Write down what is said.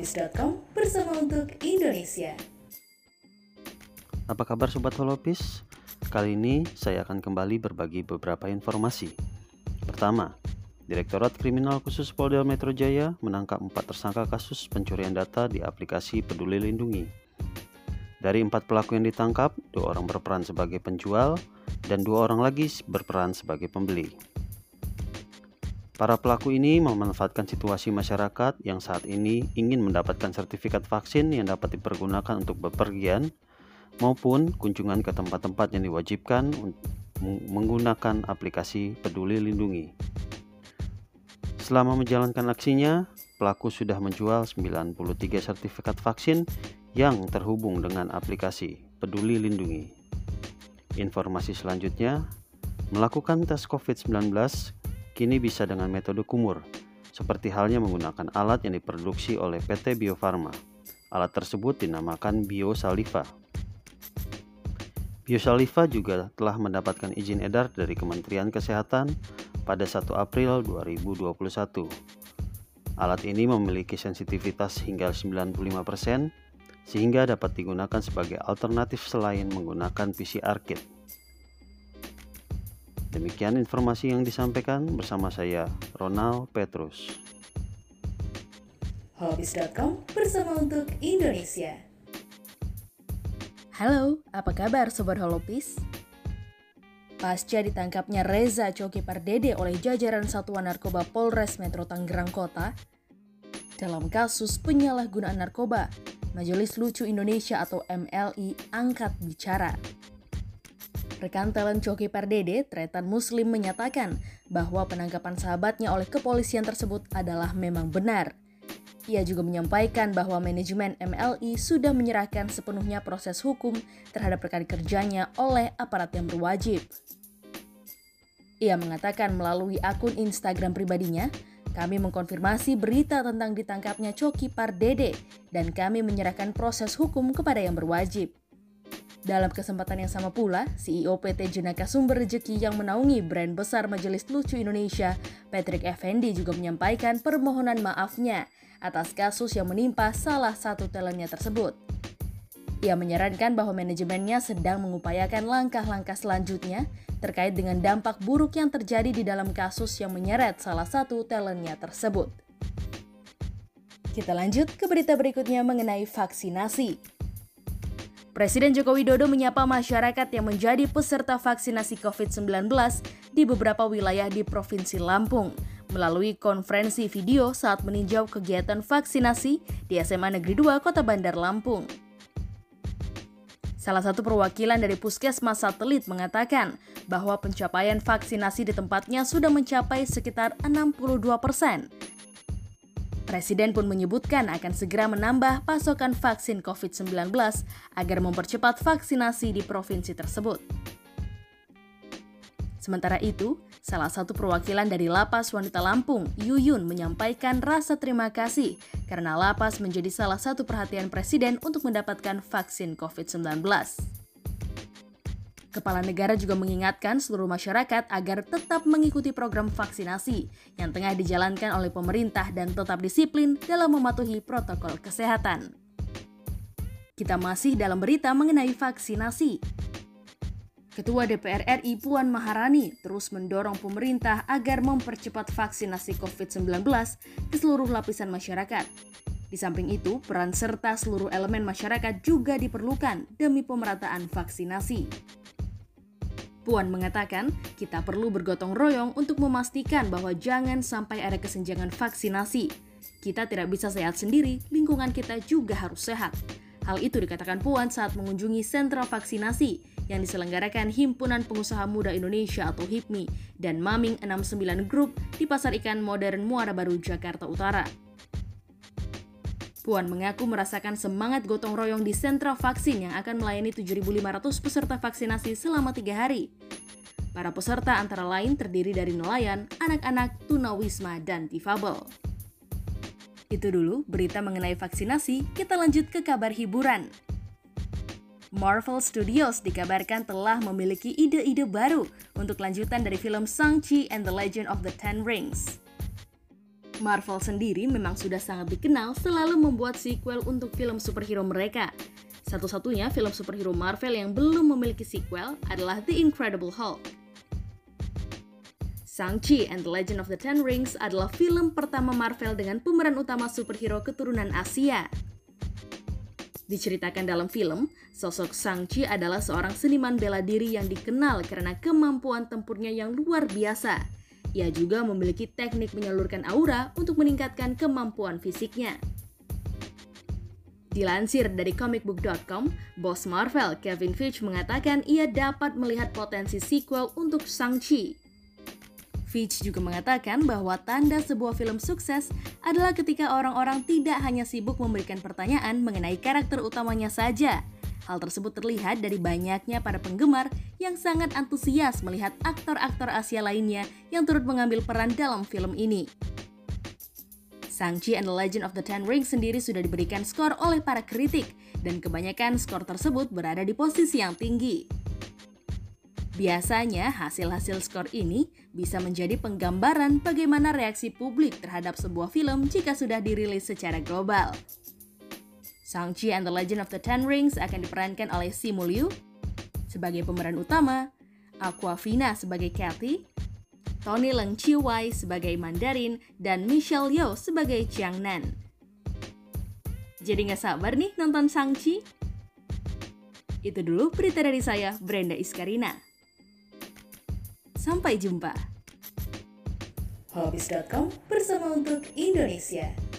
Holopis.com bersama untuk Indonesia. Apa kabar Sobat Holopis? Kali ini saya akan kembali berbagi beberapa informasi. Pertama, Direktorat Kriminal Khusus Polda Metro Jaya menangkap empat tersangka kasus pencurian data di aplikasi Peduli Lindungi. Dari empat pelaku yang ditangkap, dua orang berperan sebagai penjual dan dua orang lagi berperan sebagai pembeli. Para pelaku ini memanfaatkan situasi masyarakat yang saat ini ingin mendapatkan sertifikat vaksin yang dapat dipergunakan untuk bepergian maupun kunjungan ke tempat-tempat yang diwajibkan menggunakan aplikasi Peduli Lindungi. Selama menjalankan aksinya, pelaku sudah menjual 93 sertifikat vaksin yang terhubung dengan aplikasi Peduli Lindungi. Informasi selanjutnya, melakukan tes COVID-19 kini bisa dengan metode kumur, seperti halnya menggunakan alat yang diproduksi oleh PT Bio Farma. Alat tersebut dinamakan Biosaliva. Biosaliva juga telah mendapatkan izin edar dari Kementerian Kesehatan pada 1 April 2021. Alat ini memiliki sensitivitas hingga 95% sehingga dapat digunakan sebagai alternatif selain menggunakan PCR kit. Demikian informasi yang disampaikan bersama saya, Ronald Petrus. Hobbies.com bersama untuk Indonesia. Halo, apa kabar Sobat Holopis? Pasca ditangkapnya Reza Coki Pardede oleh jajaran Satuan Narkoba Polres Metro Tangerang Kota dalam kasus penyalahgunaan narkoba, Majelis Lucu Indonesia atau MLI angkat bicara. Rekan talent Coki Pardede, Tretan Muslim menyatakan bahwa penangkapan sahabatnya oleh kepolisian tersebut adalah memang benar. Ia juga menyampaikan bahwa manajemen MLI sudah menyerahkan sepenuhnya proses hukum terhadap rekan kerjanya oleh aparat yang berwajib. Ia mengatakan melalui akun Instagram pribadinya, kami mengkonfirmasi berita tentang ditangkapnya Coki Pardede dan kami menyerahkan proses hukum kepada yang berwajib. Dalam kesempatan yang sama pula, CEO PT Jenaka Sumber Rejeki yang menaungi brand besar Majelis Lucu Indonesia, Patrick Effendi juga menyampaikan permohonan maafnya atas kasus yang menimpa salah satu talentnya tersebut. Ia menyarankan bahwa manajemennya sedang mengupayakan langkah-langkah selanjutnya terkait dengan dampak buruk yang terjadi di dalam kasus yang menyeret salah satu talentnya tersebut. Kita lanjut ke berita berikutnya mengenai vaksinasi. Presiden Joko Widodo menyapa masyarakat yang menjadi peserta vaksinasi COVID-19 di beberapa wilayah di Provinsi Lampung melalui konferensi video saat meninjau kegiatan vaksinasi di SMA Negeri 2 Kota Bandar Lampung. Salah satu perwakilan dari Puskesmas Satelit mengatakan bahwa pencapaian vaksinasi di tempatnya sudah mencapai sekitar 62 persen Presiden pun menyebutkan akan segera menambah pasokan vaksin COVID-19 agar mempercepat vaksinasi di provinsi tersebut. Sementara itu, salah satu perwakilan dari Lapas Wanita Lampung, Yuyun, menyampaikan rasa terima kasih karena Lapas menjadi salah satu perhatian Presiden untuk mendapatkan vaksin COVID-19. Kepala negara juga mengingatkan seluruh masyarakat agar tetap mengikuti program vaksinasi yang tengah dijalankan oleh pemerintah dan tetap disiplin dalam mematuhi protokol kesehatan. Kita masih dalam berita mengenai vaksinasi. Ketua DPR RI Puan Maharani terus mendorong pemerintah agar mempercepat vaksinasi COVID-19 ke seluruh lapisan masyarakat. Di samping itu, peran serta seluruh elemen masyarakat juga diperlukan demi pemerataan vaksinasi. Puan mengatakan, kita perlu bergotong royong untuk memastikan bahwa jangan sampai ada kesenjangan vaksinasi. Kita tidak bisa sehat sendiri, lingkungan kita juga harus sehat. Hal itu dikatakan Puan saat mengunjungi sentra vaksinasi yang diselenggarakan Himpunan Pengusaha Muda Indonesia atau HIPMI dan Maming 69 Group di Pasar Ikan Modern Muara Baru, Jakarta Utara. Puan mengaku merasakan semangat gotong royong di sentra vaksin yang akan melayani 7.500 peserta vaksinasi selama tiga hari. Para peserta antara lain terdiri dari nelayan, anak-anak, tunawisma, dan difabel. Itu dulu berita mengenai vaksinasi, kita lanjut ke kabar hiburan. Marvel Studios dikabarkan telah memiliki ide-ide baru untuk lanjutan dari film Shang-Chi and the Legend of the Ten Rings. Marvel sendiri memang sudah sangat dikenal selalu membuat sequel untuk film superhero mereka. Satu-satunya film superhero Marvel yang belum memiliki sequel adalah The Incredible Hulk. Shang-Chi and the Legend of the Ten Rings adalah film pertama Marvel dengan pemeran utama superhero keturunan Asia. Diceritakan dalam film, sosok Shang-Chi adalah seorang seniman bela diri yang dikenal karena kemampuan tempurnya yang luar biasa ia juga memiliki teknik menyalurkan aura untuk meningkatkan kemampuan fisiknya. Dilansir dari comicbook.com, bos Marvel Kevin Feige mengatakan ia dapat melihat potensi sequel untuk Shang-Chi. Feige juga mengatakan bahwa tanda sebuah film sukses adalah ketika orang-orang tidak hanya sibuk memberikan pertanyaan mengenai karakter utamanya saja, Hal tersebut terlihat dari banyaknya para penggemar yang sangat antusias melihat aktor-aktor Asia lainnya yang turut mengambil peran dalam film ini. Shang-Chi and the Legend of the Ten Rings sendiri sudah diberikan skor oleh para kritik, dan kebanyakan skor tersebut berada di posisi yang tinggi. Biasanya, hasil-hasil skor ini bisa menjadi penggambaran bagaimana reaksi publik terhadap sebuah film jika sudah dirilis secara global. Shang-Chi and the Legend of the Ten Rings akan diperankan oleh Simu Liu sebagai pemeran utama, Aquafina sebagai Kathy, Tony Leung Chiu Wai sebagai Mandarin, dan Michelle Yeoh sebagai Chiang Nan. Jadi nggak sabar nih nonton Shang-Chi? Itu dulu berita dari saya, Brenda Iskarina. Sampai jumpa. Hobbies.com bersama untuk Indonesia.